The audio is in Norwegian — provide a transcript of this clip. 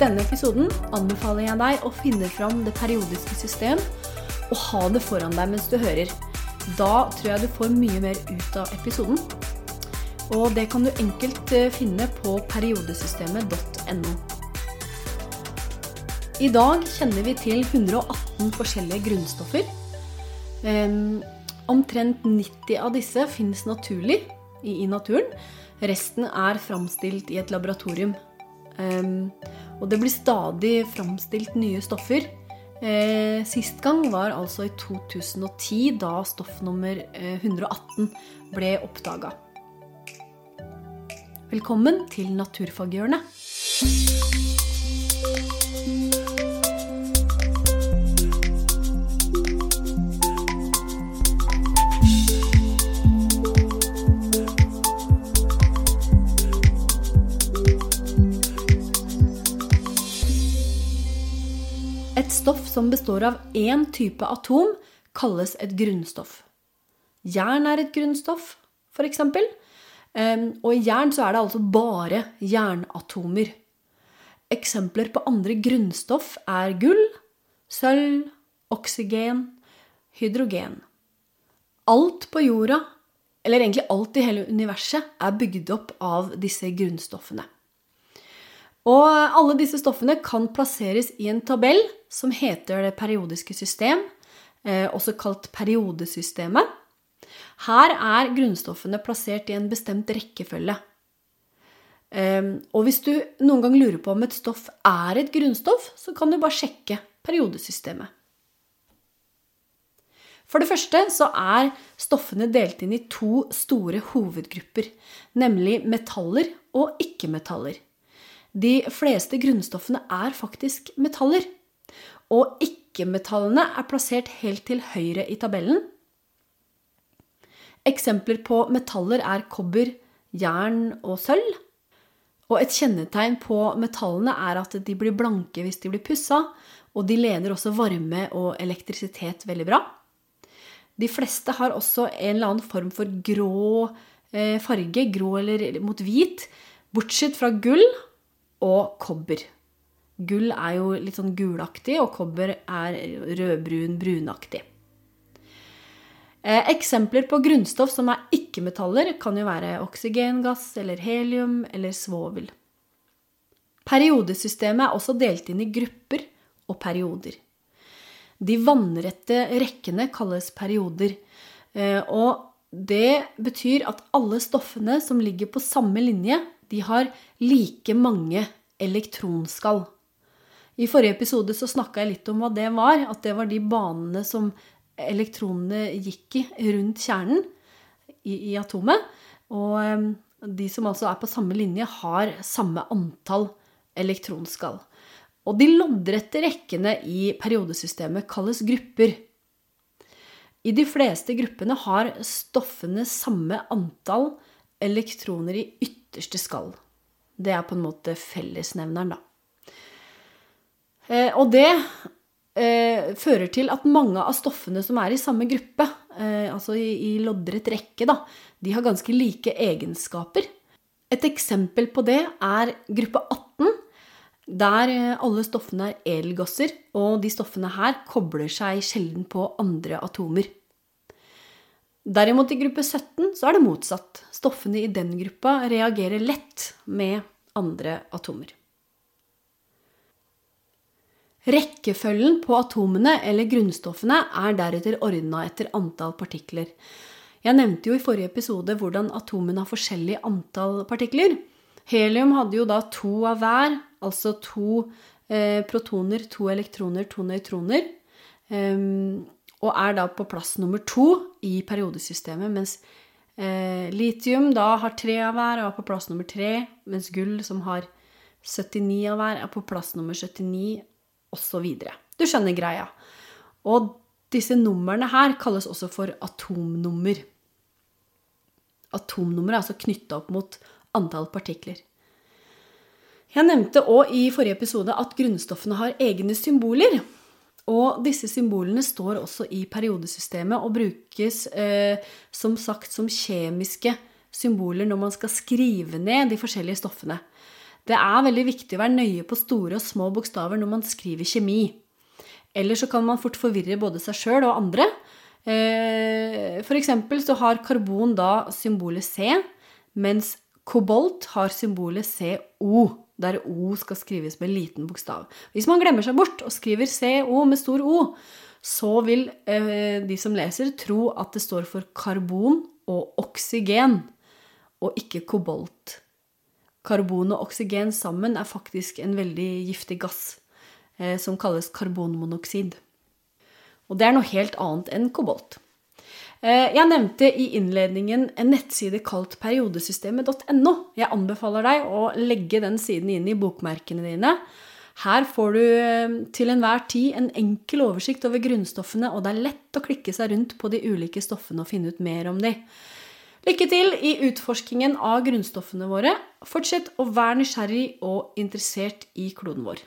denne episoden anbefaler jeg deg å finne fram det periodiske system og ha det foran deg mens du hører. Da tror jeg du får mye mer ut av episoden. Og det kan du enkelt eh, finne på periodesystemet.no. I dag kjenner vi til 118 forskjellige grunnstoffer. Omtrent 90 av disse finnes naturlig i, i naturen. Resten er framstilt i et laboratorium. Um, og det blir stadig framstilt nye stoffer. Eh, sist gang var altså i 2010, da stoff nummer 118 eh, ble oppdaga. Velkommen til Naturfaghjørnet. Stoff som består av én type atom, kalles et grunnstoff. Jern er et grunnstoff, f.eks. Og i jern så er det altså bare jernatomer. Eksempler på andre grunnstoff er gull, sølv, oksygen, hydrogen. Alt på jorda, eller egentlig alt i hele universet, er bygd opp av disse grunnstoffene. Og alle disse stoffene kan plasseres i en tabell som heter det periodiske system, eh, også kalt periodesystemet. Her er grunnstoffene plassert i en bestemt rekkefølge. Ehm, og hvis du noen gang lurer på om et stoff er et grunnstoff, så kan du bare sjekke periodesystemet. For det første så er stoffene delt inn i to store hovedgrupper, nemlig metaller og ikke-metaller. De fleste grunnstoffene er faktisk metaller. Og ikke-metallene er plassert helt til høyre i tabellen. Eksempler på metaller er kobber, jern og sølv. Og et kjennetegn på metallene er at de blir blanke hvis de blir pussa, og de leder også varme og elektrisitet veldig bra. De fleste har også en eller annen form for grå eh, farge, grå eller mot hvit, bortsett fra gull og kobber. Gull er jo litt sånn gulaktig, og kobber er rødbrun-brunaktig. Eh, eksempler på grunnstoff som er ikke-metaller, kan jo være oksygengass eller helium eller svovel. Periodesystemet er også delt inn i grupper og perioder. De vannrette rekkene kalles perioder. Eh, og det betyr at alle stoffene som ligger på samme linje, de har like mange elektronskall. I forrige episode så snakka jeg litt om hva det var. At det var de banene som elektronene gikk i rundt kjernen i, i atomet. Og um, de som altså er på samme linje, har samme antall elektronskall. Og de loddrette rekkene i periodesystemet kalles grupper. I de fleste gruppene har stoffene samme antall elektroner i ytterste skall. Det er på en måte fellesnevneren, da. Eh, og det eh, fører til at mange av stoffene som er i samme gruppe, eh, altså i, i loddrett rekke, da, de har ganske like egenskaper. Et eksempel på det er gruppe 18, der eh, alle stoffene er edelgasser, og de stoffene her kobler seg sjelden på andre atomer. Derimot i gruppe 17 så er det motsatt. Stoffene i den gruppa reagerer lett med andre atomer. Rekkefølgen på atomene eller grunnstoffene er deretter ordna etter antall partikler. Jeg nevnte jo i forrige episode hvordan atomene har forskjellig antall partikler. Helium hadde jo da to av hver, altså to eh, protoner, to elektroner, to nøytroner. Um, og er da på plass nummer to i periodesystemet, mens eh, litium da har tre av hver og er på plass nummer tre, mens gull, som har 79 av hver, er på plass nummer 79 osv. Du skjønner greia. Og disse numrene her kalles også for atomnummer. Atomnummer er altså knytta opp mot antall partikler. Jeg nevnte òg i forrige episode at grunnstoffene har egne symboler. Og disse symbolene står også i periodesystemet og brukes eh, som sagt som kjemiske symboler når man skal skrive ned de forskjellige stoffene. Det er veldig viktig å være nøye på store og små bokstaver når man skriver kjemi. Ellers så kan man fort forvirre både seg sjøl og andre. Eh, eksempel så har karbon da symbolet C, mens kobolt har symbolet CO, der O skal skrives med liten bokstav. Hvis man glemmer seg bort og skriver CO med stor O, så vil eh, de som leser, tro at det står for karbon og oksygen, og ikke kobolt. Karbon og oksygen sammen er faktisk en veldig giftig gass eh, som kalles karbonmonoksid. Og det er noe helt annet enn kobolt. Eh, jeg nevnte i innledningen en nettside kalt periodesystemet.no. Jeg anbefaler deg å legge den siden inn i bokmerkene dine. Her får du eh, til enhver tid en enkel oversikt over grunnstoffene, og det er lett å klikke seg rundt på de ulike stoffene og finne ut mer om de. Lykke til i utforskingen av grunnstoffene våre. Fortsett å være nysgjerrig og interessert i kloden vår.